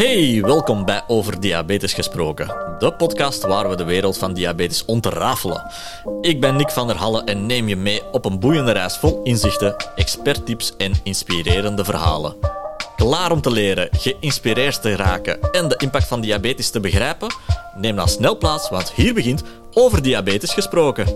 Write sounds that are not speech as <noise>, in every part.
Hey, welkom bij Over Diabetes Gesproken, de podcast waar we de wereld van diabetes ontrafelen. Ik ben Nick van der Halle en neem je mee op een boeiende reis vol inzichten, experttips en inspirerende verhalen. Klaar om te leren, geïnspireerd te raken en de impact van diabetes te begrijpen? Neem dan snel plaats, want hier begint Over Diabetes Gesproken.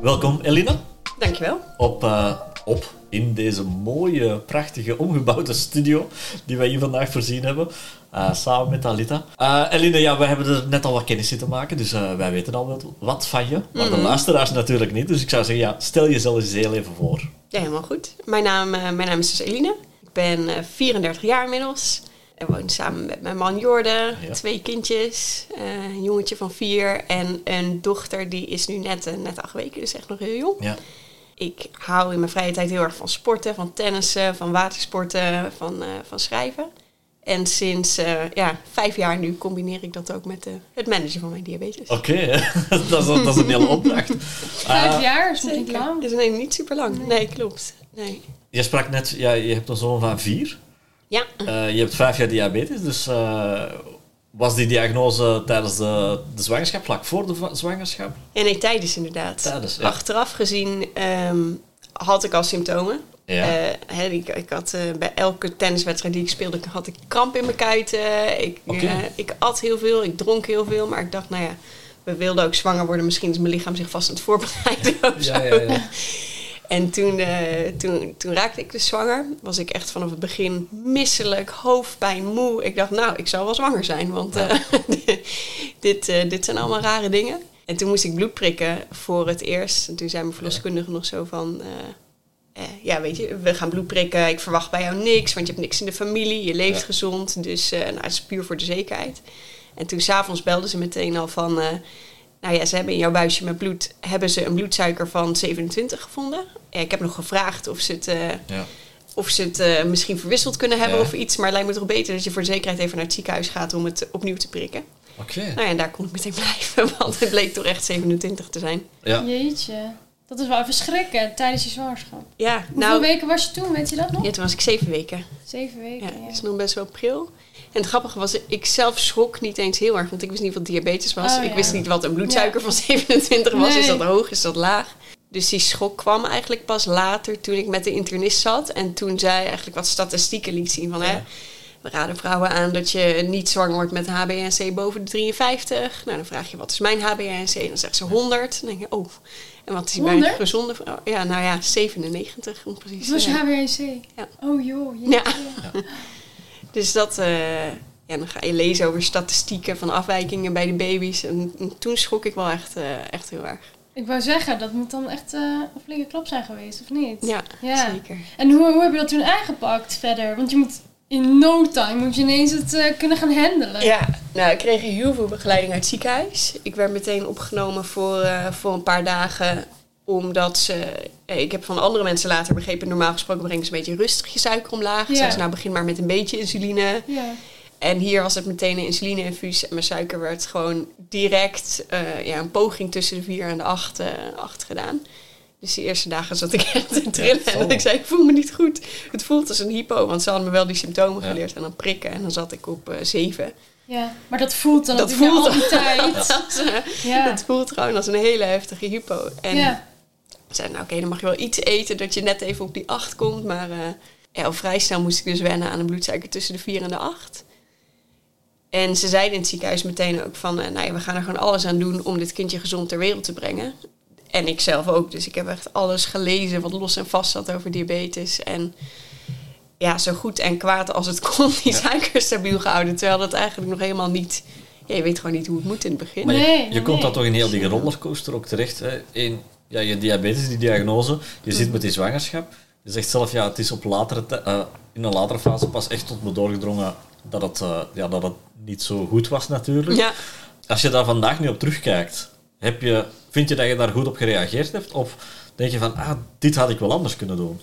Welkom, Eline. Dankjewel. Op, uh, op in deze mooie, prachtige, omgebouwde studio die wij hier vandaag voorzien hebben. Uh, samen met Alita. Uh, Eline, ja, we hebben er net al wat kennis in te maken, dus uh, wij weten al wat, wat van je. Maar mm de luisteraars natuurlijk niet. Dus ik zou zeggen, ja, stel jezelf eens heel even voor. Ja, helemaal goed. Mijn naam, mijn naam is dus Eline. Ik ben 34 jaar inmiddels. En woon samen met mijn man Jorde, ja. twee kindjes, een jongetje van vier en een dochter die is nu net, net acht weken, dus echt nog heel jong. Ja. Ik hou in mijn vrije tijd heel erg van sporten, van tennissen, van watersporten, van, uh, van schrijven. En sinds uh, ja, vijf jaar nu combineer ik dat ook met uh, het managen van mijn diabetes. Oké, okay, <laughs> dat, is, dat is een hele opdracht. <laughs> vijf jaar is niet lang. Is nee, niet super lang. Nee, nee klopt. Nee. Je sprak net, ja, je hebt een zoon van vier. Ja. je hebt vijf jaar diabetes, dus was die diagnose tijdens de, de zwangerschap, vlak voor de zwangerschap? Ja, nee, tijdens inderdaad. Tijdens, ja. Achteraf gezien um, had ik al symptomen. Ja. Uh, he, ik, ik, had uh, bij elke tenniswedstrijd die ik speelde, had ik kramp in mijn kuiten. Ik, okay. uh, ik at heel veel, ik dronk heel veel. Maar ik dacht, nou ja, we wilden ook zwanger worden. Misschien is mijn lichaam zich vast aan het voorbereiden. Ja, ja, ja. <laughs> En toen, uh, toen, toen raakte ik dus zwanger. Was ik echt vanaf het begin misselijk, hoofdpijn, moe. Ik dacht, nou, ik zal wel zwanger zijn. Want uh, <laughs> dit, uh, dit zijn allemaal rare dingen. En toen moest ik bloed prikken voor het eerst. En toen zei mijn verloskundige nog zo van... ja, weet je, we gaan bloed prikken. Ik verwacht bij jou niks, want je hebt niks in de familie. Je leeft Ja. gezond. Dus nou, het is puur voor de zekerheid. En toen s'avonds belden ze meteen al van... nou ja, ze hebben in jouw buisje met bloed hebben ze een bloedsuiker van 27 gevonden. Ja, ik heb nog gevraagd of ze het, uh, Ja. of ze het uh, misschien verwisseld kunnen hebben Ja. of iets. Maar het lijkt me toch beter dat je voor de zekerheid even naar het ziekenhuis gaat om het opnieuw te prikken. Oké. Nou ja, en daar kon ik meteen <laughs> blijven, want het bleek toch echt 27 te zijn. Ja. Jeetje. Dat is wel even schrikken tijdens je zwangerschap. Ja, Hoeveel nou, weken was je toen? Weet je dat nog? ja, toen was ik zeven weken. Zeven weken. Ja, Ja, dat is nog best wel pril. En het grappige was, ik zelf schrok niet eens heel erg, want ik wist niet wat diabetes was. Oh, ik ja. wist niet wat een bloedsuiker van <laughs> 27 was. Is dat hoog, is dat laag? Dus die schok kwam eigenlijk pas later toen ik met de internist zat. En toen zij eigenlijk wat statistieken liet zien van... Hè, Ja. we raden vrouwen aan dat je niet zwanger wordt met een HbA1c boven de 53. Nou, dan vraag je, wat is mijn HbA1c? Dan zegt ze 100. Dan denk je, oh, en wat is die bij een 100? gezonde vrouw? Ja, nou ja, 97 om precies Dat te was je zijn. HbA1c? Ja. Oh joh. Ja. jeetje. <laughs> Dus dat, eh, ja, dan ga je lezen over statistieken van afwijkingen bij de baby's. En, en toen schrok ik wel echt, eh, echt heel erg. Ik wou zeggen, dat moet dan echt eh, een flinke klap zijn geweest, of niet? Ja, Ja. zeker. En hoe, hoe heb je dat toen aangepakt verder? Want je moet in no time moet je ineens het kunnen gaan handelen. Ja, nou, ik kreeg heel veel begeleiding uit het ziekenhuis. Ik werd meteen opgenomen voor, voor een paar dagen. Omdat ze... eh, Ik heb van andere mensen later begrepen... normaal gesproken brengen ze een beetje rustig je suiker omlaag. Ze, nou begin maar met een beetje insuline. Ja. En hier was het meteen een insuline-infuus. En mijn suiker werd gewoon direct eh, ja, een poging tussen de 4 en de 8, eh, 8 gedaan. Dus die eerste dagen zat ik <laughs> echt te trillen. Ja, en dat ik zei, ik voel me niet goed. Het voelt als een hypo. Want ze hadden me wel die symptomen Ja. geleerd. En dan prikken. En dan zat ik op eh 7. ja. Maar dat voelt dan Dat natuurlijk voelt al die tijd. Ja. Het voelt gewoon als een hele heftige hypo. En zei, nou oké, dan mag je wel iets eten dat je net even op die 8 komt. Maar eh, ja, al vrij snel moest ik dus wennen aan een bloedsuiker tussen de 4 en de 8. En ze zeiden in het ziekenhuis meteen ook van, eh, nou ja, we gaan er gewoon alles aan doen om dit kindje gezond ter wereld te brengen. En ik zelf ook. Dus ik heb echt alles gelezen wat los en vast zat over diabetes. En ja, zo goed en kwaad als het <laughs> kon, die Ja. suiker stabiel gehouden. Terwijl dat eigenlijk nog helemaal niet... Ja, je weet gewoon niet hoe het moet in het begin. Maar je, Nee, komt nee. dan toch in heel die rollercoaster ook terecht. Hè? In, ja, je diabetes, die diagnose, je zit met die zwangerschap. Je zegt zelf, ja, het is op latere te- eh, in een latere fase pas echt tot me doorgedrongen dat het, eh, ja, dat het niet zo goed was natuurlijk. Ja, Als je daar vandaag nu op terugkijkt, heb je, vind je dat je daar goed op gereageerd hebt? Of denk je van, ah, dit had ik wel anders kunnen doen?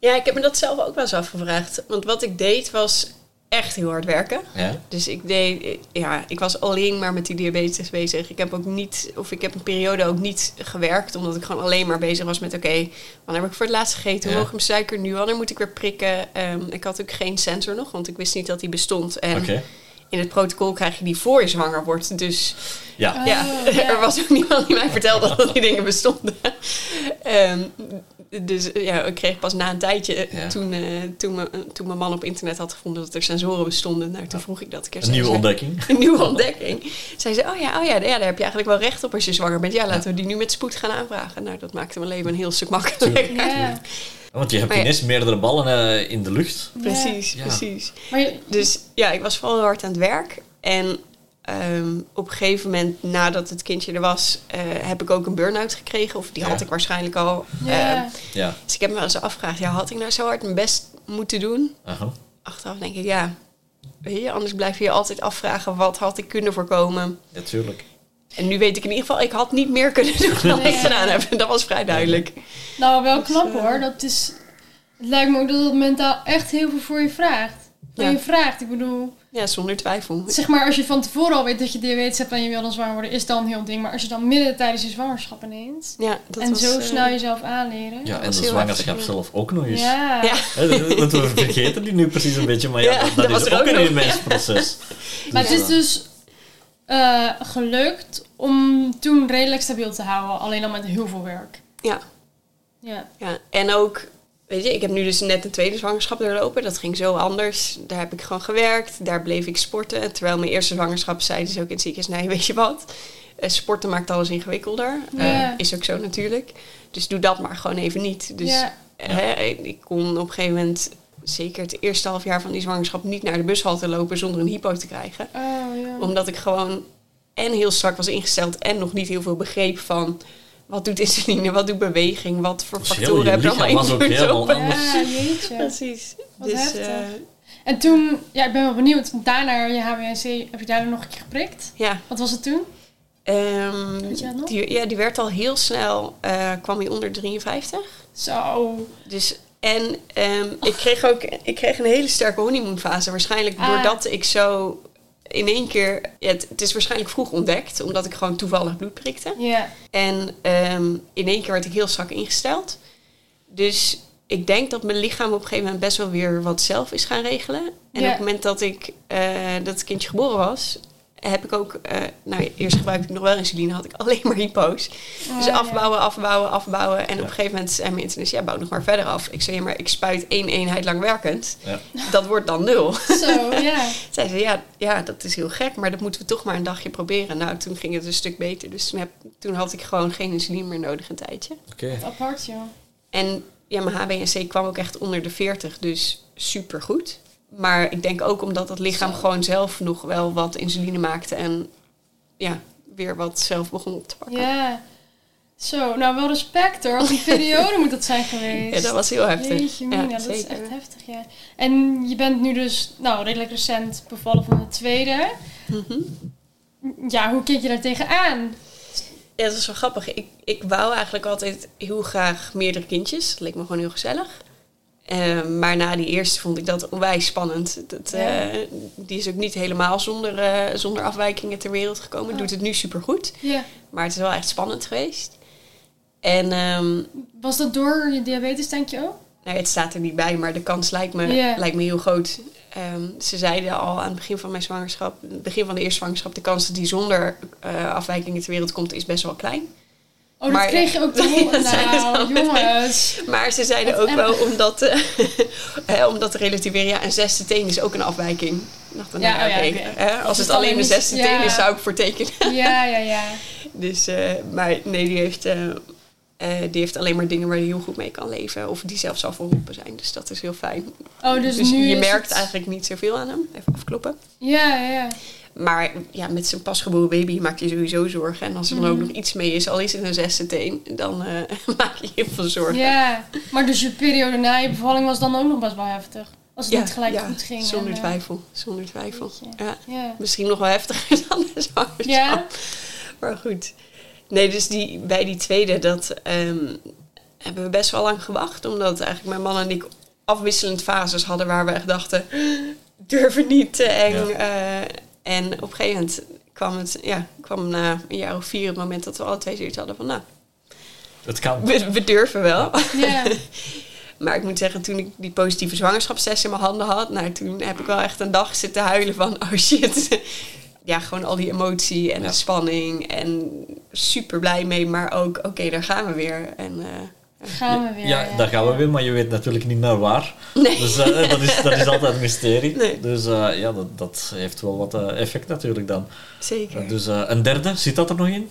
Ja, ik heb me dat zelf ook wel eens afgevraagd. Want wat ik deed was... echt heel hard werken. Ja? Dus ik deed, ja, ik was alleen maar met die diabetes bezig. Ik heb ook niet, of ik heb een periode ook niet gewerkt, omdat ik gewoon alleen maar bezig was met: oké, wanneer heb ik voor het laatst gegeten? Hoe Ja. hoog is mijn suiker nu? Wanneer moet ik weer prikken? Ehm, ik had ook geen sensor nog, want ik wist niet dat die bestond. En. In het protocol krijg je die voor je zwanger wordt. Dus Ja. Oh, ja, <laughs> ja. er was ook niemand die mij vertelde dat die dingen bestonden. Ehm, dus ja, ik kreeg pas na een tijdje, Ja. toen, eh, toen, me- toen mijn man op internet had gevonden dat er sensoren bestonden. Nou, toen vroeg ik dat. Ik Een nieuwe ontdekking. <laughs> Een nieuwe ontdekking. Zei ze, oh ja, oh ja, ja, daar heb je eigenlijk wel recht op als je zwanger bent. Ja, laten we die nu met spoed gaan aanvragen. Nou, dat maakte mijn leven een heel stuk makkelijker. Ja, Want je hebt Maar ja. ineens meerdere ballen eh, in de lucht. Precies, Ja. precies. Maar je, Dus ja, ik was vooral heel hard aan het werk. En ehm, op een gegeven moment, nadat het kindje er was, eh, heb ik ook een burn-out gekregen. Of die had ik waarschijnlijk al. ja. Ehm, Ja. dus ik heb me wel eens afgevraagd, ja, had ik nou zo hard mijn best moeten doen? Aha. Achteraf denk ik, ja, anders blijf je je altijd afvragen, wat had ik kunnen voorkomen? Natuurlijk. En nu weet ik in ieder geval, ik had niet meer kunnen doen dan Nee. ik gedaan heb. Dat was vrij duidelijk. Nou, wel knap Dus, eh, hoor. Dat is, het lijkt me ook dat het mentaal echt heel veel voor je vraagt. Van Ja. je vraagt, ik bedoel, Ja, zonder twijfel. zeg maar als je van tevoren al weet dat je diabetes hebt en je wil dan zwanger worden, is dan een heel ding. Maar als je dan midden tijdens je zwangerschap ineens Ja, dat en was, zo eh, snel jezelf aanleren. Ja, en de zwangerschap zelf ook nog eens. Ja. Ja. Hè, dat- Want we vergeten die nu precies een beetje, maar ja, <laughs> Ja, dat, dat dat was is ook ook een immens proces. Maar het Dus, is dus eh, gelukt om toen redelijk stabiel te houden, alleen al met heel veel werk. Ja, Ja. ja. En ook, weet je, ik heb nu dus net een tweede zwangerschap doorlopen. Dat ging zo anders. Daar heb ik gewoon gewerkt. Daar bleef ik sporten. Terwijl mijn eerste zwangerschap zeiden ze ook in het ziekenhuis, nee, weet je wat? Eh, sporten maakt alles ingewikkelder. Eh, is ook zo natuurlijk. Dus doe dat maar gewoon even niet. Dus ja. Ik kon op een gegeven moment, zeker het eerste half jaar van die zwangerschap, niet naar de bushalte lopen zonder een hypo te krijgen. Oh ja. Omdat ik gewoon en heel strak was ingesteld en nog niet heel veel begreep van wat doet insuline, wat doet beweging, wat voor Dus heel factoren je hebben allemaal was ook invloed op. anders. Ja, jeetje. Precies. Wat dus heftig. eh, En toen, ja, ik ben wel benieuwd. Daarna je HbA1c, heb je daar nog een keer geprikt? ja, Wat was het toen? ehm, Weet je dat nog? die, ja, die werd al heel snel, eh, kwam hij onder 53. Zo. Dus, en ehm, ik kreeg ook ik kreeg een hele sterke honeymoonfase. Waarschijnlijk Ah. doordat ik zo in één keer... Ja, het, het is waarschijnlijk vroeg ontdekt, omdat ik gewoon toevallig bloed prikte. Ja. En ehm, in één keer werd ik heel strak ingesteld. Dus ik denk dat mijn lichaam op een gegeven moment best wel weer wat zelf is gaan regelen. En Ja. op het moment dat ik eh, dat kindje geboren was, heb ik ook, eh, nou eerst gebruikte ik nog wel insuline, had ik alleen maar hypo's. Dus Oh, ja. afbouwen, afbouwen, afbouwen. En Ja. op een gegeven moment zei mijn internist, ja, bouw nog maar verder af. Ik zei, ja, maar ik spuit één eenheid lang werkend. Ja. Dat wordt dan nul. Zo, ja. <laughs> Zei ze, ja, ja, dat is heel gek, maar dat moeten we toch maar een dagje proberen. Nou, toen ging het een stuk beter. Dus toen, heb, toen had ik gewoon geen insuline meer nodig een tijdje. Oké. Apart, joh. En ja, mijn HbA1c kwam ook echt onder de 40, dus super goed. Maar ik denk ook omdat het lichaam gewoon zelf nog wel wat insuline maakte en ja, weer wat zelf begon op te pakken. Ja. Zo, nou wel respect hoor. Wat een periode <laughs> moet dat zijn geweest. Ja, dat was heel heftig. Jeetje, mina, dat is echt heftig, ja. En je bent nu dus, nou, redelijk recent bevallen van de tweede. Mhm. Ja, hoe keek je daar tegenaan? Ja, dat is wel grappig. Ik, ik wou eigenlijk altijd heel graag meerdere kindjes. Dat leek me gewoon heel gezellig. Eh, maar na die eerste vond ik dat onwijs spannend. Dat, eh, die is ook niet helemaal zonder, eh, zonder afwijkingen ter wereld gekomen. Oh. Doet het nu supergoed. Ja. Maar het is wel echt spannend geweest. En ehm, Was dat door je diabetes, denk je ook? nou, het staat er niet bij, maar de kans lijkt me, lijkt me heel groot. Ehm, ze zeiden al aan het begin van mijn zwangerschap, het begin van de eerste zwangerschap, de kans dat die zonder eh, afwijkingen ter wereld komt, is best wel klein. Oh, dat Maar- kreeg je ook <laughs> te horen. dat Nou, jongens. Maar ze zeiden ook wel, omdat, eh, <laughs> hè, omdat te relativeren, ja, een zesde teen is ook een afwijking. Dacht dan, Ja, nou, oh ja, oké. hè, als het het alleen alleen een is- zesde ja. teen is, zou ik voor tekenen. Ja, ja, ja. <laughs> Dus, eh, maar nee, die heeft, eh, die heeft alleen maar dingen waar hij heel goed mee kan leven. Of die zelfs al verholpen zijn. Dus dat is heel fijn. Oh, dus, Dus nu je merkt het- eigenlijk niet zoveel aan hem. Even afkloppen. Ja, ja, ja. Maar ja, met zijn pasgeboren baby maak je sowieso zorgen. En als er dan ook Mhm. nog iets mee is, al is het een zesde teen, dan eh, <laughs> maak je heel veel zorgen. Ja, maar dus je periode na je bevalling was dan ook nog best wel heftig. Als het niet gelijk ja, goed ging. Zonder en, eh, twijfel. Zonder twijfel. Ja. Ja. Misschien nog wel heftiger <laughs> dan de zwangerschap. Ja? Maar goed. Nee, dus die, bij die tweede, dat ehm, hebben we best wel lang gewacht. Omdat eigenlijk mijn man en ik afwisselend fases hadden waar we echt dachten... <gasps> durven niet te eng. Ja. En op een gegeven moment kwam het, ja, kwam na een jaar of vier het moment dat we alle twee zoiets hadden van, nou, Het kan. we, we durven wel. Ja. <laughs> Maar ik moet zeggen, toen ik die positieve zwangerschapstest in mijn handen had, nou, toen heb ik wel echt een dag zitten huilen van, oh shit. Ja, gewoon al die emotie en Ja. de spanning en super blij mee, maar ook, oké, daar gaan we weer. En eh, Gaan we weer. Ja, daar gaan we weer, maar je weet natuurlijk niet naar waar. nee, Dus eh, dat, is, dat is altijd een mysterie. Nee. Dus eh, ja, dat, dat heeft wel wat eh, effect natuurlijk dan. zeker. Dus eh, een derde, zit dat er nog in?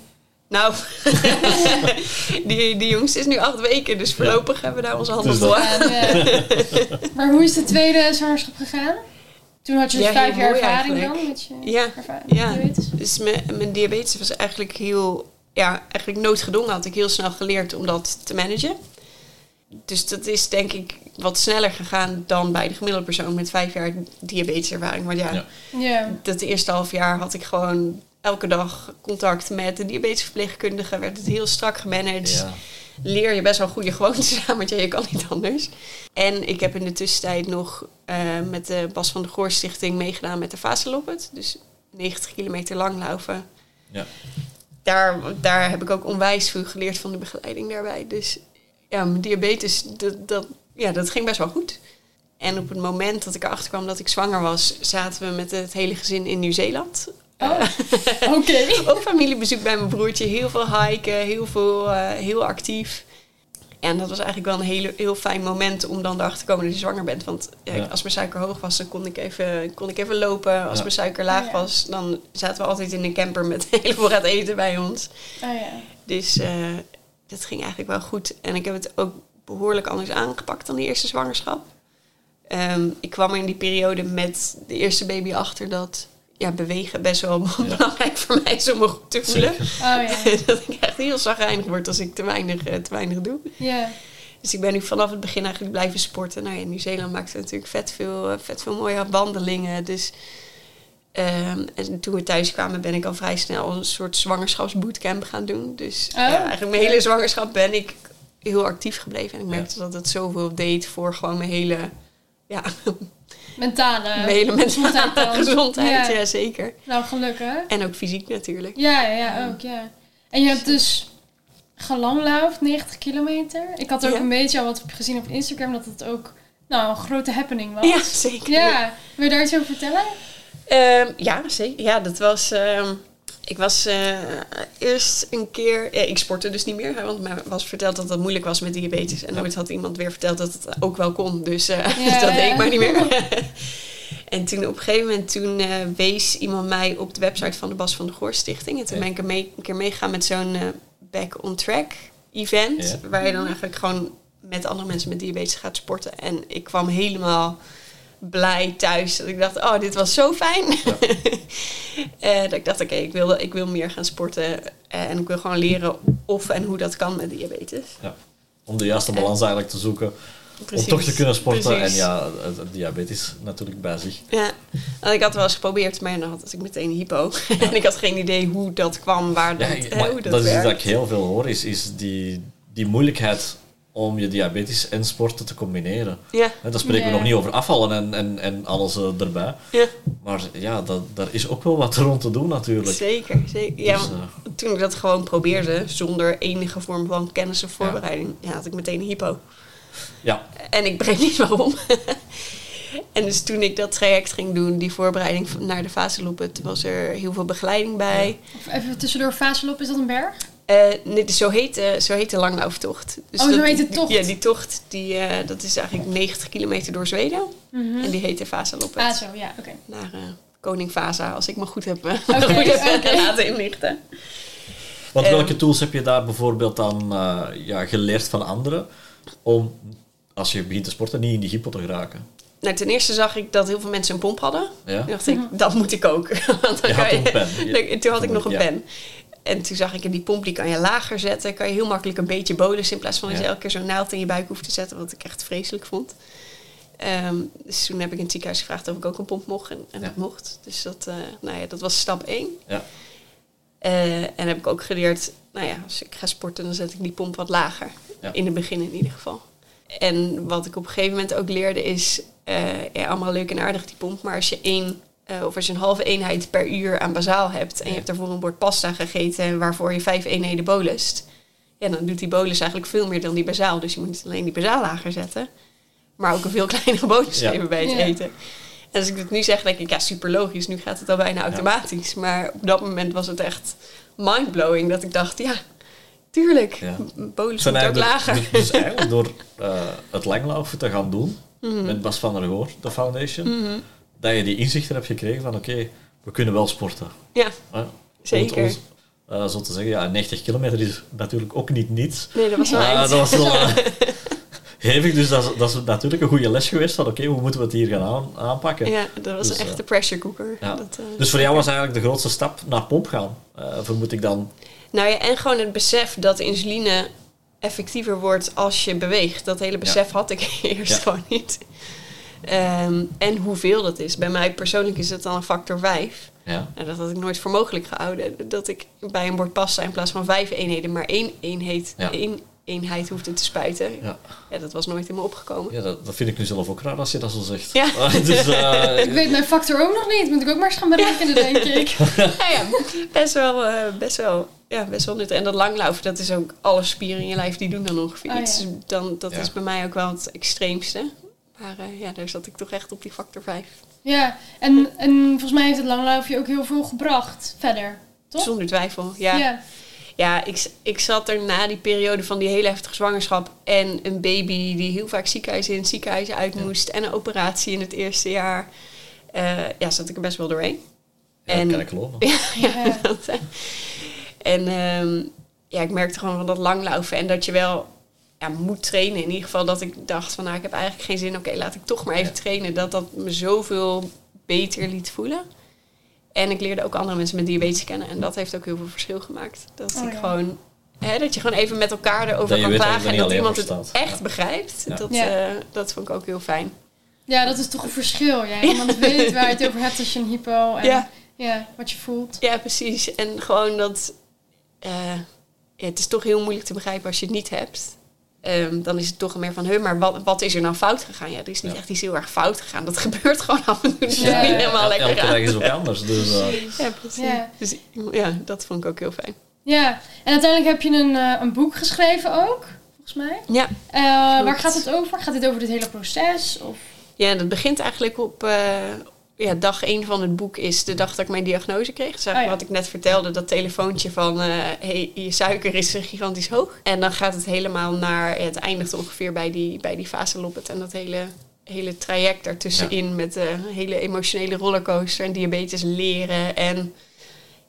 Nou, <laughs> die, die jongste is nu acht weken, dus voorlopig hebben we daar onze handen Dus eh, <laughs> maar hoe is de tweede zwangerschap gegaan? Toen had je dus Ja, vijf jaar ervaring eigenlijk. dan met je Ja, ervaring ja. diabetes? Dus mijn, mijn diabetes was eigenlijk heel, ja, eigenlijk noodgedwongen had ik heel snel geleerd om dat te managen. Dus dat is denk ik wat sneller gegaan dan bij de gemiddelde persoon met vijf jaar diabeteservaring. Maar ja, Ja. Ja. dat eerste half jaar had ik gewoon elke dag contact met de diabetesverpleegkundige. Werd het heel strak gemanaged. Ja. Leer je best wel goede gewoontes aan, want ja, je kan niet anders. En ik heb in de tussentijd nog eh, met de Bas van de Goor Stichting meegedaan met de Vaseloppet. Dus 90 kilometer langlopen. Ja. Daar, daar heb ik ook onwijs veel geleerd van de begeleiding daarbij. Dus ja, mijn diabetes, dat, dat, ja, dat ging best wel goed. En op het moment dat ik erachter kwam dat ik zwanger was, zaten we met het hele gezin in Nieuw-Zeeland. Oh, oké. <laughs> Ook familiebezoek bij mijn broertje. Heel veel hiken, heel veel, eh, heel actief. En dat was eigenlijk wel een hele, heel fijn moment om dan erachter te komen dat je zwanger bent. Want ja, Ja. als mijn suiker hoog was, dan kon ik even, kon ik even lopen. Als Ja. mijn suiker laag Ja. was, dan zaten we altijd in een camper met een heleboel gaat eten bij ons. Oh ja. Dus eh, dat ging eigenlijk wel goed. En ik heb het ook behoorlijk anders aangepakt dan die eerste zwangerschap. Ehm, ik kwam er in die periode met de eerste baby achter dat ja, bewegen best wel belangrijk voor mij is om me goed te voelen. Oh ja. <laughs> dat ik echt heel zagrijnig word als ik te weinig, eh, te weinig doe. Ja. Dus ik ben nu vanaf het begin eigenlijk blijven sporten. Nou ja, in Nieuw-Zeeland maakte natuurlijk vet veel, eh, vet veel mooie wandelingen. Dus, ehm, en toen we thuis kwamen ben ik al vrij snel een soort zwangerschapsbootcamp gaan doen. Dus Oh. ja, eigenlijk mijn hele zwangerschap ben ik heel actief gebleven. En ik Ja. merkte dat het zoveel deed voor gewoon mijn hele, ja, Mentale. hele mentale gezondheid gezondheid. Ja. Ja. zeker. Nou, gelukkig. En ook fysiek natuurlijk. Ja, ja, ja, ook, ja. En je hebt dus gelanglaufd, 90 kilometer. Ik had ook Ja. een beetje al wat gezien op Instagram dat het ook nou, een grote happening was. Ja, zeker. Ja. Wil je daar iets over vertellen? Ehm, ja, zeker. Ja, dat was. ehm, ik was eh, eerst een keer. Ja, ik sportte dus niet meer, hè, want mij was verteld dat het moeilijk was met diabetes. En nooit had iemand weer verteld dat het ook wel kon. Dus, eh, Ja, <laughs> dat deed ik maar niet meer. <laughs> en toen op een gegeven moment toen, eh, wees iemand mij op de website van de Bas van de Goor Stichting. En toen ben ik mee, een keer meegegaan met zo'n Back on Track event. Waar je dan eigenlijk gewoon met andere mensen met diabetes gaat sporten. En ik kwam helemaal blij thuis. Dat ik dacht, oh, dit was zo fijn. <laughs> Eh, dat ik dacht, oké, ik, wil, ik wil meer gaan sporten. eh, en ik wil gewoon leren of en hoe dat kan met diabetes. Om de juiste balans eigenlijk te zoeken. Precies. Om toch te kunnen sporten. Precies. En ja, diabetes natuurlijk bij zich. Ja, want ik had wel eens geprobeerd, maar dan had ik meteen hypo. <laughs> en ik had geen idee hoe dat kwam, waar Ja, dat, eh, hoe dat, dat is iets dat ik heel veel hoor, is, is die, die moeilijkheid om je diabetes en sporten te combineren. Ja, dan spreken Ja. we nog niet over afvallen en, en, en alles eh, erbij. ja, Maar ja, dat, daar is ook wel wat <laughs> rond te doen natuurlijk. zeker. zeker. Ja, Dus, eh, toen ik dat gewoon probeerde, zonder enige vorm van kennis of voorbereiding, ja. had ik meteen hypo. ja, En ik begreep niet waarom. <laughs> en dus toen ik dat traject ging doen, die voorbereiding naar de faselopen, toen was er heel veel begeleiding bij. Of even tussendoor, Vaselop, is dat een berg? Eh, nee, dus zo heet, de, zo heet de langlauftocht. Dus Oh, zo heet de tocht. Ja, die tocht, die, eh, dat is eigenlijk 90 kilometer door Zweden. En die heet de Vaseloppet. Ah, zo, ja, oké. Naar eh, koning Vasa, als ik me goed heb, eh, Oké, <laughs> goed heb oké. laten inlichten. want welke tools heb je daar bijvoorbeeld dan eh, ja, geleerd van anderen om, als je begint te sporten, niet in die hypo te geraken? Nou, ten eerste zag ik dat heel veel mensen een pomp hadden. Ja? Toen dacht ik, dat moet ik ook. <laughs> Want dan Je had pen. <laughs> Toen had ik nog een Ja. pen. En toen zag ik, in die pomp die kan je lager zetten. Kan je heel makkelijk een beetje bolus in plaats van dat je elke keer zo'n naald in je buik hoeft te zetten. Wat ik echt vreselijk vond. Ehm, dus toen heb ik in het ziekenhuis gevraagd of ik ook een pomp mocht. En, en Ja. dat mocht. Dus dat, eh, nou ja, dat was stap 1. Ja. en heb ik ook geleerd, nou ja, als ik ga sporten, dan zet ik die pomp wat lager. Ja. In het begin in ieder geval. En wat ik op een gegeven moment ook leerde is, eh, ja, allemaal leuk en aardig die pomp, maar als je één eh, of als je een halve eenheid per uur aan bazaal hebt en je hebt daarvoor een bord pasta gegeten waarvoor je vijf eenheden bolust, ja, dan doet die bolus eigenlijk veel meer dan die bazaal. Dus je moet niet alleen die bazaal lager zetten, maar ook een veel <laughs> kleinere bolus Ja. geven bij het Ja. eten. En als ik het nu zeg, denk ik, ja, super logisch. Nu gaat het al bijna automatisch. Maar op dat moment was het echt mindblowing. Dat ik dacht, ja, tuurlijk, Ja. bolus moet ook lager. Dus, dus <laughs> eigenlijk door eh, het langlaufen te gaan doen Mhm. met Bas van der Goor, de foundation, dat je die inzichten hebt gekregen van oké, we kunnen wel sporten. Ja, Hè? Zeker. Ons, eh, zo te zeggen, ja, 90 kilometer is natuurlijk ook niet niets. nee, dat was wel eind. dat was wel <laughs> eh, hevig, dus dat is, dat is natuurlijk een goede les geweest van oké, hoe moeten we het hier gaan aan- aanpakken? Ja, dat was Dus, eh, echte pressure cooker. Ja. Dat, Dus voor jou was eigenlijk de grootste stap naar pomp gaan, vermoed ik dan. Nou ja, en gewoon het besef dat insuline effectiever wordt als je beweegt. Dat hele besef had ik <laughs> eerst Ja. gewoon niet. Ehm, en hoeveel dat is. Bij mij persoonlijk is het dan een factor 5. Ja. Nou, dat had ik nooit voor mogelijk gehouden. Dat ik bij een bord pasta in plaats van vijf eenheden maar één eenheid, Ja. één eenheid hoefde te spuiten. Ja. Ja, dat was nooit in me opgekomen. Ja, dat, dat vind ik nu zelf ook raar als je dat zo zegt. Ja. <laughs> Ah, dus, eh, <laughs> Ik weet mijn factor ook nog niet. Moet ik ook maar eens gaan berekenen, denk ik. <laughs> Ja, ja, best wel, eh, best wel, ja, best wel nuttig. En dat langlaufen, dat is ook alle spieren in je lijf die doen dan ongeveer Oh, iets. ja. Dan, dat Ja. is bij mij ook wel het extreemste. Maar eh, ja, daar zat ik toch echt op die factor 5. Ja, en, en volgens mij heeft het langlaufje ook heel veel gebracht verder. Toch? Zonder twijfel, ja. ja. Ja, ik, ik zat er na die periode van die hele heftige zwangerschap en een baby die heel vaak ziekenhuis in, ziekenhuis uit Ja. moest en een operatie in het eerste jaar. eh, ja, zat ik er best wel doorheen. ja, En- dat kan ik geloven. <laughs> Ja, Ja. dat. En ehm, ja, ik merkte gewoon van dat langlaufen en dat je wel ja, moet trainen. In ieder geval dat ik dacht van nou, ik heb eigenlijk geen zin. Oké, laat ik toch maar even Ja. trainen. Dat dat me zoveel beter liet voelen. En ik leerde ook andere mensen met diabetes kennen. En dat heeft ook heel veel verschil gemaakt. Dat Oh, ik ja. gewoon... Hè, dat je gewoon even met elkaar erover kan klagen. En dat iemand het echt begrijpt. Ja. Dat, Ja. eh, dat vond ik ook heel fijn. ja, dat is toch een verschil. Ja. Iemand weet waar je het over hebt als je een hypo en Ja. ja. wat je voelt. Ja, precies. En gewoon dat... eh, ja, het is toch heel moeilijk te begrijpen als je het niet hebt. Ehm, dan is het toch meer van, huh, maar wat, wat is er nou fout gegaan? Ja, er is niet Ja. echt iets heel erg fout gegaan. Dat <laughs> gebeurt gewoon af en toe. Ja, niet helemaal El- lekker Elke dag is ook anders. Dus, eh, Ja, precies. Ja. Dus ja, dat vond ik ook heel fijn. Ja, en uiteindelijk heb je een, eh, een boek geschreven ook, volgens mij. Ja. Eh, waar gaat het over? Gaat dit over dit hele proces? Of? Ja, dat begint eigenlijk op eh, ja, dag één van het boek is de dag dat ik mijn diagnose kreeg. Dus eigenlijk Oh ja. wat ik net vertelde, dat telefoontje van eh, hey, je suiker is <laughs> gigantisch hoog. En dan gaat het helemaal naar, het eindigt ongeveer bij die, bij die fase loppet en dat hele, hele traject daartussenin met een hele emotionele rollercoaster en diabetes leren en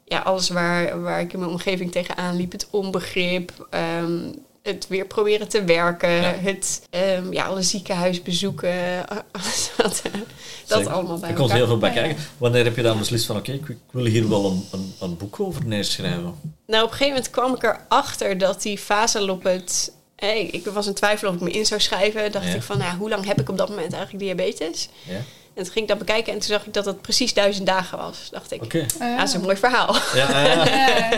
ja, alles waar, waar ik in mijn omgeving tegenaan liep. Het onbegrip, ehm, het weer proberen te werken, Ja. het ehm, ja, alle ziekenhuisbezoeken, alles wat, eh, dat zeker. allemaal bij Er komt heel veel bij kijken. Wanneer heb je dan beslist van oké, ik, ik wil hier wel een, een, een boek over neerschrijven? Nou, op een gegeven moment kwam ik erachter dat die faseloppet... Hey, ik was in twijfel of ik me in zou schrijven. Dacht Ja. ik van, nou, hoe lang heb ik op dat moment eigenlijk diabetes? Ja? En toen ging ik dat bekijken en toen zag ik dat het precies duizend dagen was. Dacht ik, Oké. eh, ja, dat is een mooi verhaal. Ja, <laughs> ja.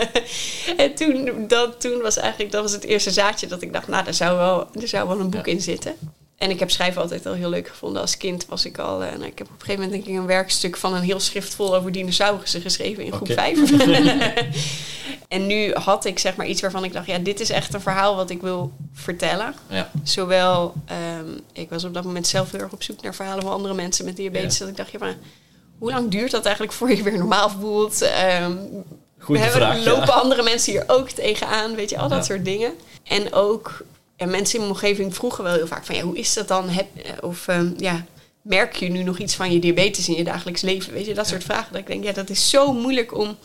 En toen, dat, toen was eigenlijk dat was het eerste zaadje dat ik dacht, nou, daar zou wel, er zou wel een boek Ja. in zitten. En ik heb schrijven altijd al heel leuk gevonden. Als kind was ik al... eh, nou, ik heb op een gegeven moment denk ik een werkstuk van een heel schrift vol over dinosaurussen geschreven in groep Oké. 5. <laughs> <laughs> en nu had ik zeg maar iets waarvan ik dacht, ja, dit is echt een verhaal wat ik wil vertellen. ja. Zowel, ehm, ik was op dat moment zelf heel erg op zoek naar verhalen van andere mensen met diabetes. Ja. Dat ik dacht, ja, maar hoe lang duurt dat eigenlijk voor je weer normaal voelt? Ehm, Goeie hebben- vraag. lopen ja. andere mensen hier ook tegenaan? Weet je, al dat soort dingen. En ook ja, mensen in mijn omgeving vroegen wel heel vaak van... Ja, hoe is dat dan? Heb, of ehm, ja, merk je nu nog iets van je diabetes in je dagelijks leven? Weet je, dat soort vragen. Dat ik denk, ja, dat is zo moeilijk om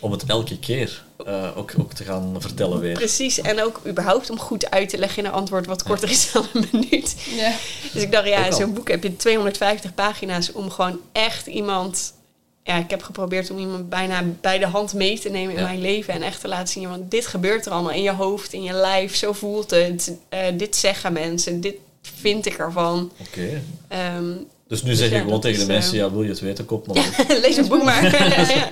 Om het elke keer eh, ook, ook te gaan vertellen weer. precies... en ook überhaupt om goed uit te leggen in een antwoord... wat korter is dan een minuut. ja. Dus ik dacht, ja, zo'n boek heb je 250 pagina's... om gewoon echt iemand... Ja, ik heb geprobeerd om iemand bijna bij de hand mee te nemen in Ja. mijn leven. En echt te laten zien, want dit gebeurt er allemaal in je hoofd, in je lijf. Zo voelt het. Eh, dit zeggen mensen. Dit vind ik ervan. Oké. Ehm, Dus nu zeg je ja, gewoon tegen de mensen, eh, ja, wil je het weten, koop maar. <laughs> op. Lees een boek maar. <laughs> ja.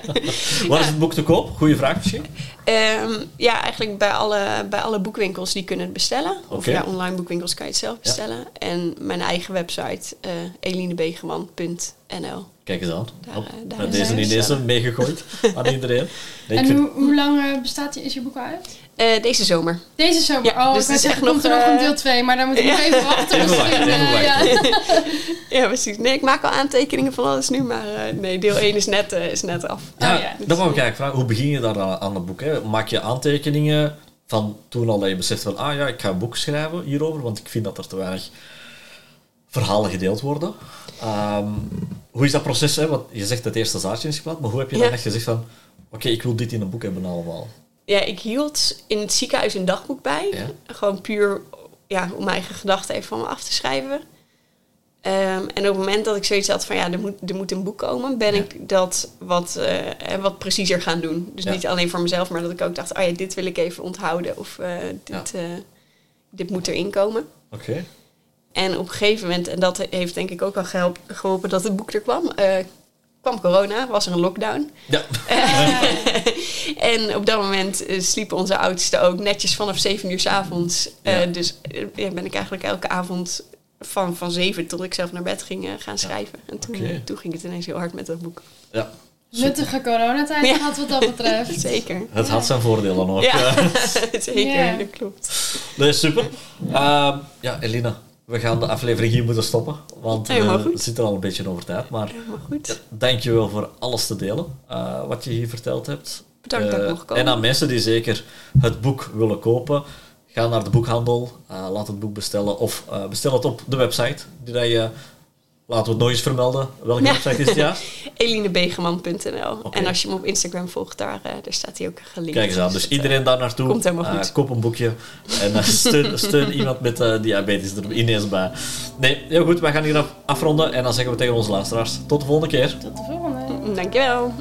Waar is het boek te koop? Goeie vraag misschien. Ehm, ja, eigenlijk bij alle, bij alle boekwinkels die kunnen het bestellen. Of Oké. ja, online boekwinkels kan je het zelf bestellen. En mijn eigen website, eh elinebegeman.nl. Kijk eens aan. Daar, Hop. eh, daar deze niet deze meegegooid <laughs> aan iedereen. Nee, En vind- hoe, hoe lang eh, bestaat je, is je boek al uit? Eh, deze zomer. Deze zomer. Ja, oh, dus ik het is echt komt er nog, nog een deel 2, maar dan moet ik <laughs> nog even wachten. Even wachten, misschien, even wachten. ja. <laughs> Ja, precies. Nee, ik maak al aantekeningen van alles nu, maar eh, nee, deel 1 is net, is net af. Ja, Oh, ja. dat wou ik eigenlijk vragen. Hoe begin je daar aan, aan het boek? Hè? Maak je aantekeningen van toen al dat je beseft van, ah ja, ik ga een boek schrijven hierover, want ik vind dat er te weinig verhalen gedeeld worden. Ehm, hoe is dat proces? Hè? Want je zegt dat het eerste zaadje is geplant, maar hoe heb je dan echt gezegd van, oké, ik wil dit in een boek hebben allemaal? Ja, ik hield in het ziekenhuis een dagboek bij. Gewoon puur ja, om mijn eigen gedachten even van me af te schrijven. Ehm, en op het moment dat ik zoiets had van ja, er moet, er moet een boek komen, ben Ja. ik dat wat, eh, wat preciezer gaan doen. Dus Ja. niet alleen voor mezelf, maar dat ik ook dacht, oh ja, dit wil ik even onthouden. Of eh, dit, dit moet erin komen. Oké. En op een gegeven moment, en dat heeft denk ik ook wel gehelp, geholpen dat het boek er kwam, eh, kwam corona, was er een lockdown. Ja. <laughs> en op dat moment eh, sliepen onze oudsten ook netjes vanaf 7 uur s avonds. Eh, Ja. dus ja, ben ik eigenlijk elke avond van, van 7 tot ik zelf naar bed ging gaan schrijven. En toen, Oké. toen ging het ineens heel hard met dat boek. ja. Nuttige coronatijd Ja. gehad wat dat betreft. <laughs> Zeker. Het had zijn voordelen ook. Ja, <laughs> zeker. Ja. Dat klopt. Nee, super. Ehm, ja, Elina, we gaan de aflevering hier moeten stoppen, want Helemaal eh, we zitten al een beetje over tijd. Maar goed. dankjewel voor alles te delen, eh, wat je hier verteld hebt. Bedankt dat ik Eh, mocht komen. En aan mensen die zeker het boek willen kopen, ga naar de boekhandel, laat het boek bestellen of bestel het op de website. Die dat je, laten we het nog eens vermelden. Welke Ja. website is het juist? <laughs> elinebegeman.nl. En als je me op Instagram volgt, daar, eh, daar staat hij ook gelinkt. Kijk eens aan. Dus het, iedereen daar naartoe. komt helemaal eh, goed. koop een boekje. En eh, steun, <laughs> steun iemand met eh, diabetes er ineens bij. Nee, heel goed. Wij gaan hier af- afronden. En dan zeggen we tegen onze luisteraars. Tot de volgende keer. Tot de volgende. eh, Dankjewel.